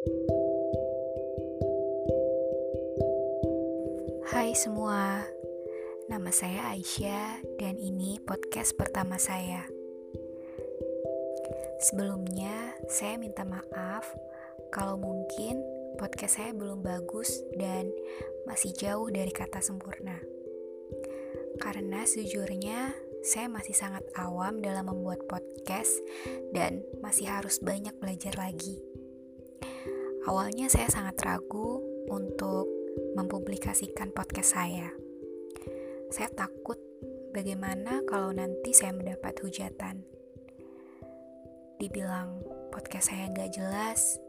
Hai semua, nama saya Aisyah dan ini podcast pertama saya. Sebelumnya, saya minta maaf kalau mungkin podcast saya belum bagus dan masih jauh dari kata sempurna. Karena sejujurnya, saya masih sangat awam dalam membuat podcast dan masih harus banyak belajar lagi. Awalnya saya sangat ragu untuk mempublikasikan podcast saya. Saya takut bagaimana kalau nanti saya mendapat hujatan. Dibilang podcast saya nggak jelas,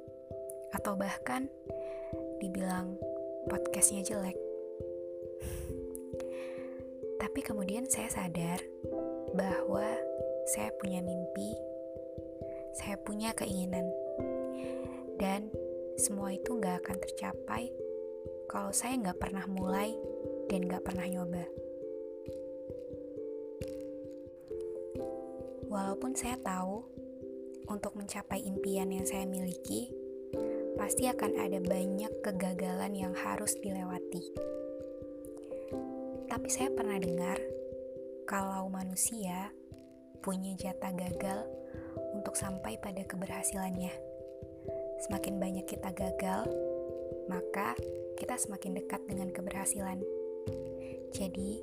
atau bahkan dibilang podcastnya jelek. Tapi kemudian saya sadar bahwa saya punya mimpi, saya punya keinginan, dan semua itu nggak akan tercapai kalau saya nggak pernah mulai dan nggak pernah nyoba. Walaupun saya tahu untuk mencapai impian yang saya miliki, pasti akan ada banyak kegagalan yang harus dilewati. Tapi saya pernah dengar kalau manusia punya jatah gagal untuk sampai pada keberhasilannya. Semakin banyak kita gagal, maka kita semakin dekat dengan keberhasilan. Jadi,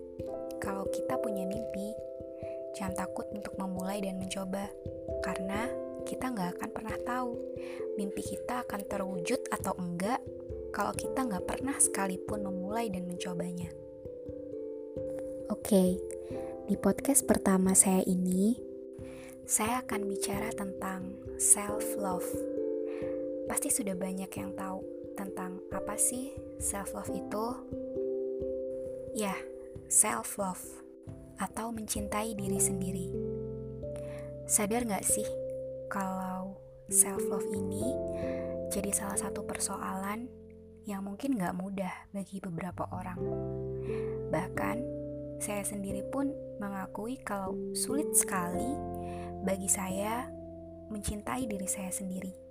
kalau kita punya mimpi, jangan takut untuk memulai dan mencoba, karena kita nggak akan pernah tahu mimpi kita akan terwujud atau enggak kalau kita nggak pernah sekalipun memulai dan mencobanya. Oke, di podcast pertama saya ini, saya akan bicara tentang self-love. Pasti sudah banyak yang tahu tentang apa sih self-love itu. Ya, self-love atau mencintai diri sendiri. Sadar gak sih kalau self-love ini jadi salah satu persoalan yang mungkin gak mudah bagi beberapa orang. Bahkan saya sendiri pun mengakui kalau sulit sekali bagi saya mencintai diri saya sendiri.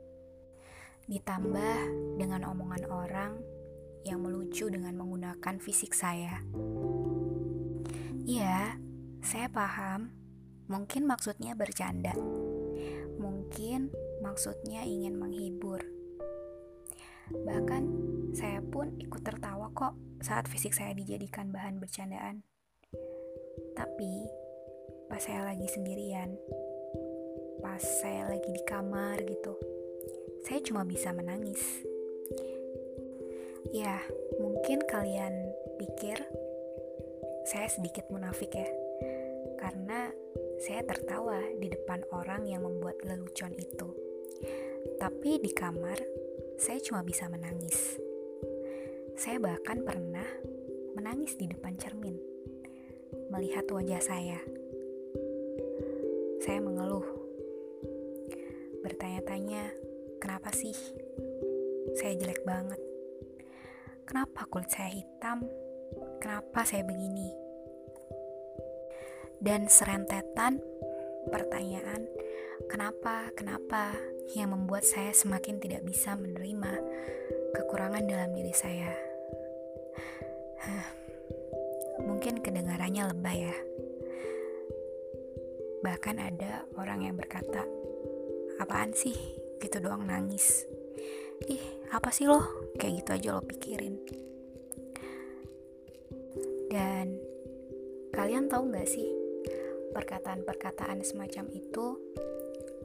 Ditambah dengan omongan orang yang melucu dengan menggunakan fisik saya. Iya, saya paham. Mungkin maksudnya bercanda. Mungkin maksudnya ingin menghibur. Bahkan saya pun ikut tertawa kok saat fisik saya dijadikan bahan bercandaan. Tapi pas saya lagi sendirian, pas saya lagi di kamar gitu, saya cuma bisa menangis. Ya, mungkin kalian pikir saya sedikit munafik ya, karena saya tertawa di depan orang yang membuat lelucon itu. Tapi di kamar, saya cuma bisa menangis. Saya bahkan pernah menangis di depan cermin melihat wajah saya. Saya mengeluh, bertanya-tanya, kenapa sih saya jelek banget? Kenapa kulit saya hitam? Kenapa saya begini? Dan serentetan pertanyaan, kenapa, kenapa yang membuat saya semakin tidak bisa menerima kekurangan dalam diri saya. Mungkin kedengarannya lebay ya. Bahkan ada orang yang berkata, apaan sih gitu doang nangis. Ih, apa sih lo? Kayak gitu aja lo pikirin. Dan kalian tahu gak sih perkataan-perkataan semacam itu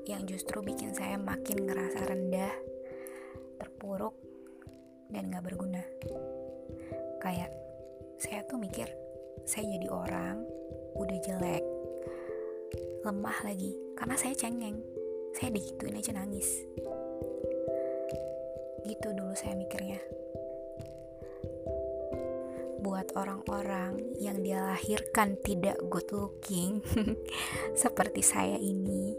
yang justru bikin saya makin ngerasa rendah, terpuruk, dan gak berguna. Kayak saya tuh mikir, saya jadi orang udah jelek lemah lagi karena saya cengeng saya digituin aja nangis. Gitu dulu saya mikirnya. Buat orang-orang yang dia lahirkan tidak good looking seperti saya ini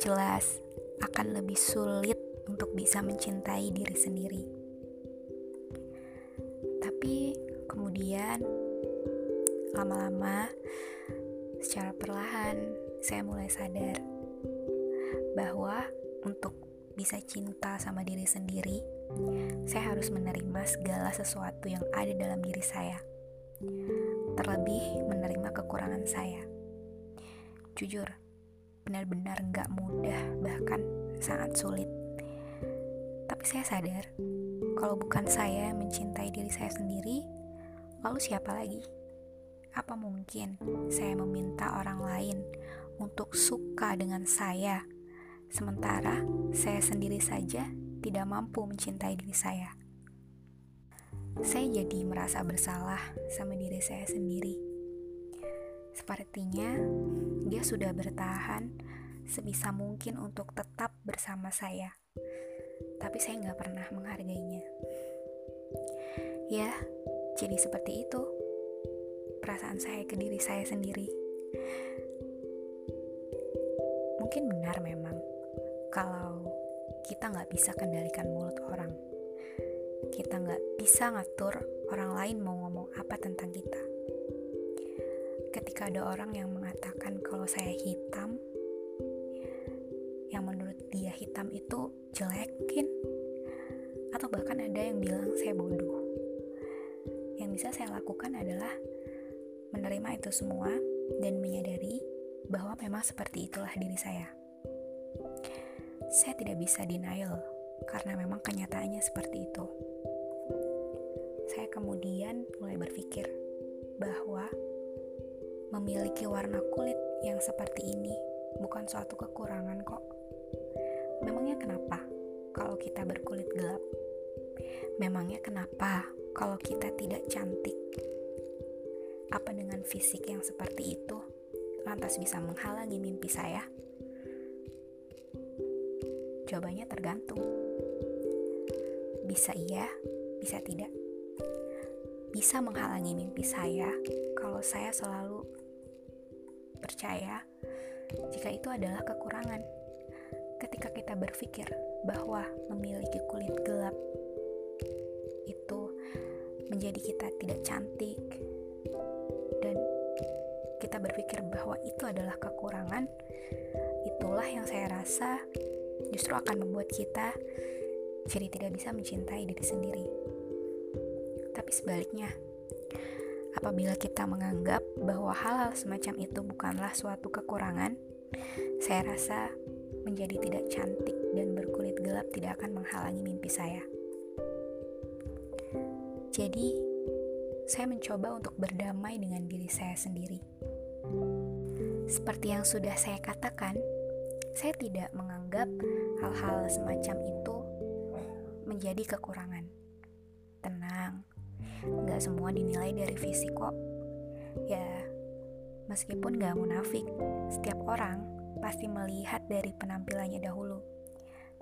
jelas akan lebih sulit untuk bisa mencintai diri sendiri. Tapi kemudian lama-lama secara perlahan saya mulai sadar bahwa untuk bisa cinta sama diri sendiri, saya harus menerima segala sesuatu yang ada dalam diri saya. Terlebih menerima kekurangan saya. Jujur, benar-benar gak mudah, bahkan sangat sulit. Tapi saya sadar, kalau bukan saya yang mencintai diri saya sendiri, lalu siapa lagi? Apa mungkin saya meminta orang lain untuk suka dengan saya, sementara saya sendiri saja tidak mampu mencintai diri saya? Saya jadi merasa bersalah sama diri saya sendiri. Sepertinya dia sudah bertahan sebisa mungkin untuk tetap bersama saya, tapi saya nggak pernah menghargainya. Ya, jadi seperti itu perasaan saya ke diri saya sendiri. Mungkin benar memang kalau kita nggak bisa kendalikan mulut orang. Kita nggak bisa ngatur orang lain mau ngomong apa tentang kita. Ketika ada orang yang mengatakan kalau saya hitam, yang menurut dia hitam itu jelekin, atau bahkan ada yang bilang saya bodoh. Yang bisa saya lakukan adalah menerima itu semua dan menyadari bahwa memang seperti itulah diri saya. Saya tidak bisa denial karena memang kenyataannya seperti itu. Saya kemudian mulai berpikir bahwa memiliki warna kulit yang seperti ini bukan suatu kekurangan kok. Memangnya kenapa kalau kita berkulit gelap? Memangnya kenapa kalau kita tidak cantik apa dengan fisik yang seperti itu lantas bisa menghalangi mimpi saya? Jawabannya tergantung. Bisa iya, bisa tidak. Bisa menghalangi mimpi saya kalau saya selalu percaya jika itu adalah kekurangan. Ketika kita berpikir bahwa memiliki kulit gelap itu menjadi kita tidak cantik, kita berpikir bahwa itu adalah kekurangan, itulah yang saya rasa justru akan membuat kita jadi tidak bisa mencintai diri sendiri. Tapi sebaliknya, apabila kita menganggap bahwa hal-hal semacam itu bukanlah suatu kekurangan, saya rasa menjadi tidak cantik dan berkulit gelap tidak akan menghalangi mimpi saya. Jadi, saya mencoba untuk berdamai dengan diri saya sendiri. Seperti yang sudah saya katakan, saya tidak menganggap hal-hal semacam itu menjadi kekurangan. Tenang, nggak semua dinilai dari fisik kok. Ya, meskipun nggak munafik, setiap orang pasti melihat dari penampilannya dahulu,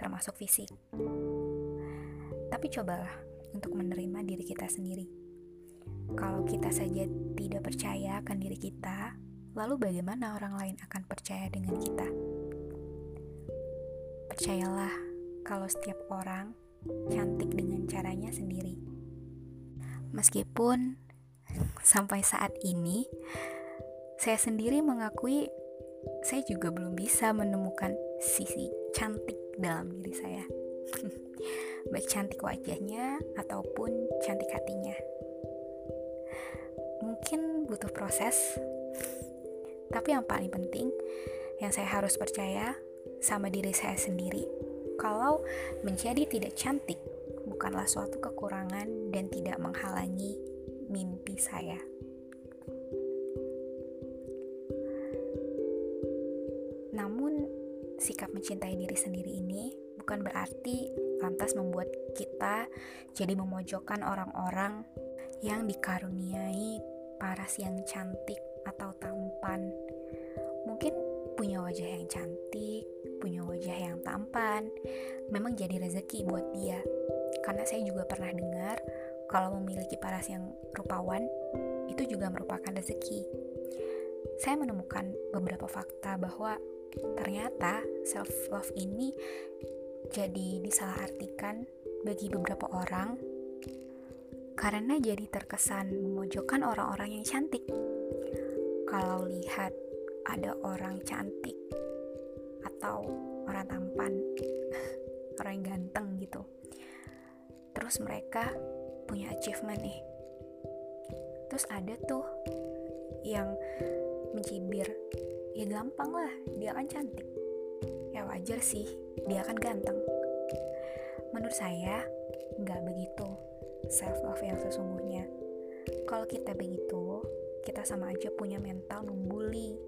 termasuk fisik. Tapi cobalah untuk menerima diri kita sendiri. Kalau kita saja tidak percaya akan diri kita, lalu bagaimana orang lain akan percaya dengan kita? Percayalah kalau setiap orang cantik dengan caranya sendiri. Meskipun sampai saat ini saya sendiri mengakui saya juga belum bisa menemukan sisi cantik dalam diri saya. Baik cantik wajahnya ataupun cantik hatinya. Mungkin butuh proses tapi yang paling penting, yang saya harus percaya sama diri saya sendiri, kalau menjadi tidak cantik bukanlah suatu kekurangan dan tidak menghalangi mimpi saya. Namun, sikap mencintai diri sendiri ini bukan berarti lantas membuat kita jadi memojokkan orang-orang yang dikaruniai paras yang cantik atau tampan. Punya wajah yang cantik, punya wajah yang tampan, memang jadi rezeki buat dia. Karena saya juga pernah dengar kalau memiliki paras yang rupawan itu juga merupakan rezeki. Saya menemukan beberapa fakta bahwa ternyata self love ini jadi disalahartikan bagi beberapa orang karena jadi terkesan memojokkan orang-orang yang cantik kalau lihat ada orang cantik atau orang tampan orang yang ganteng gitu. Terus mereka punya achievement nih. Terus ada tuh yang mencibir. Ya gampang lah dia kan cantik. Ya wajar sih dia kan ganteng. Menurut saya nggak begitu self love yang sesungguhnya. Kalau kita begitu kita sama aja punya mental membuli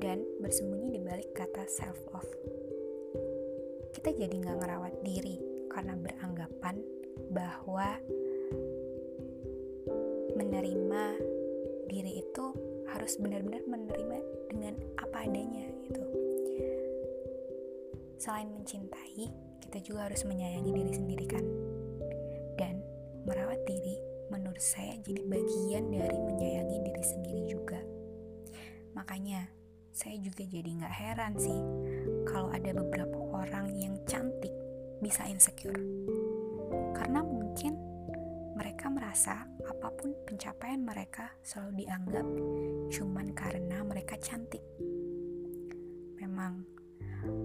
dan bersembunyi di balik kata self love kita jadi nggak ngerawat diri karena beranggapan bahwa menerima diri itu harus benar-benar menerima dengan apa adanya gitu. Selain mencintai, kita juga harus menyayangi diri sendiri kan. Dan merawat diri menurut saya jadi bagian dari menyayangi diri sendiri juga. Makanya saya juga jadi nggak heran sih kalau ada beberapa orang yang cantik bisa insecure. Karena mungkin mereka merasa apa pun pencapaian mereka selalu dianggap cuman karena mereka cantik. Memang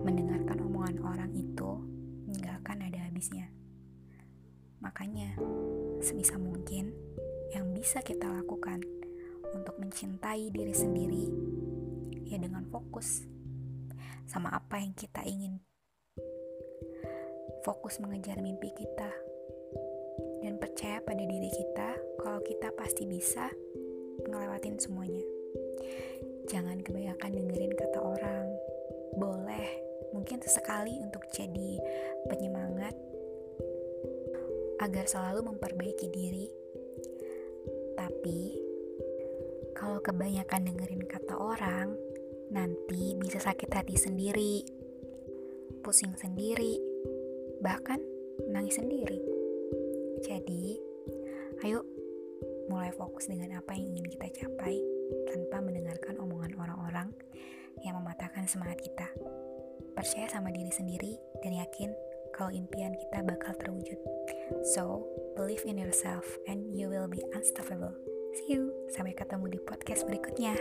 mendengarkan omongan orang itu nggak akan ada habisnya. Makanya, sebisa mungkin yang bisa kita lakukan untuk mencintai diri sendiri ya dengan fokus sama apa yang kita ingin. Fokus mengejar mimpi kita dan percaya pada diri kita kalau kita pasti bisa ngelewatin semuanya. Jangan kebanyakan dengerin kata orang. Boleh, mungkin sesekali untuk jadi penyemangat agar selalu memperbaiki diri. Tapi kalau kebanyakan dengerin kata orang, nanti bisa sakit hati sendiri, pusing sendiri, bahkan nangis sendiri. Jadi, ayo mulai fokus dengan apa yang ingin kita capai tanpa mendengarkan omongan orang-orang yang mematahkan semangat kita. Percaya sama diri sendiri dan yakin kalau impian kita bakal terwujud. So, believe in yourself and you will be unstoppable. See you. Sampai ketemu di podcast berikutnya.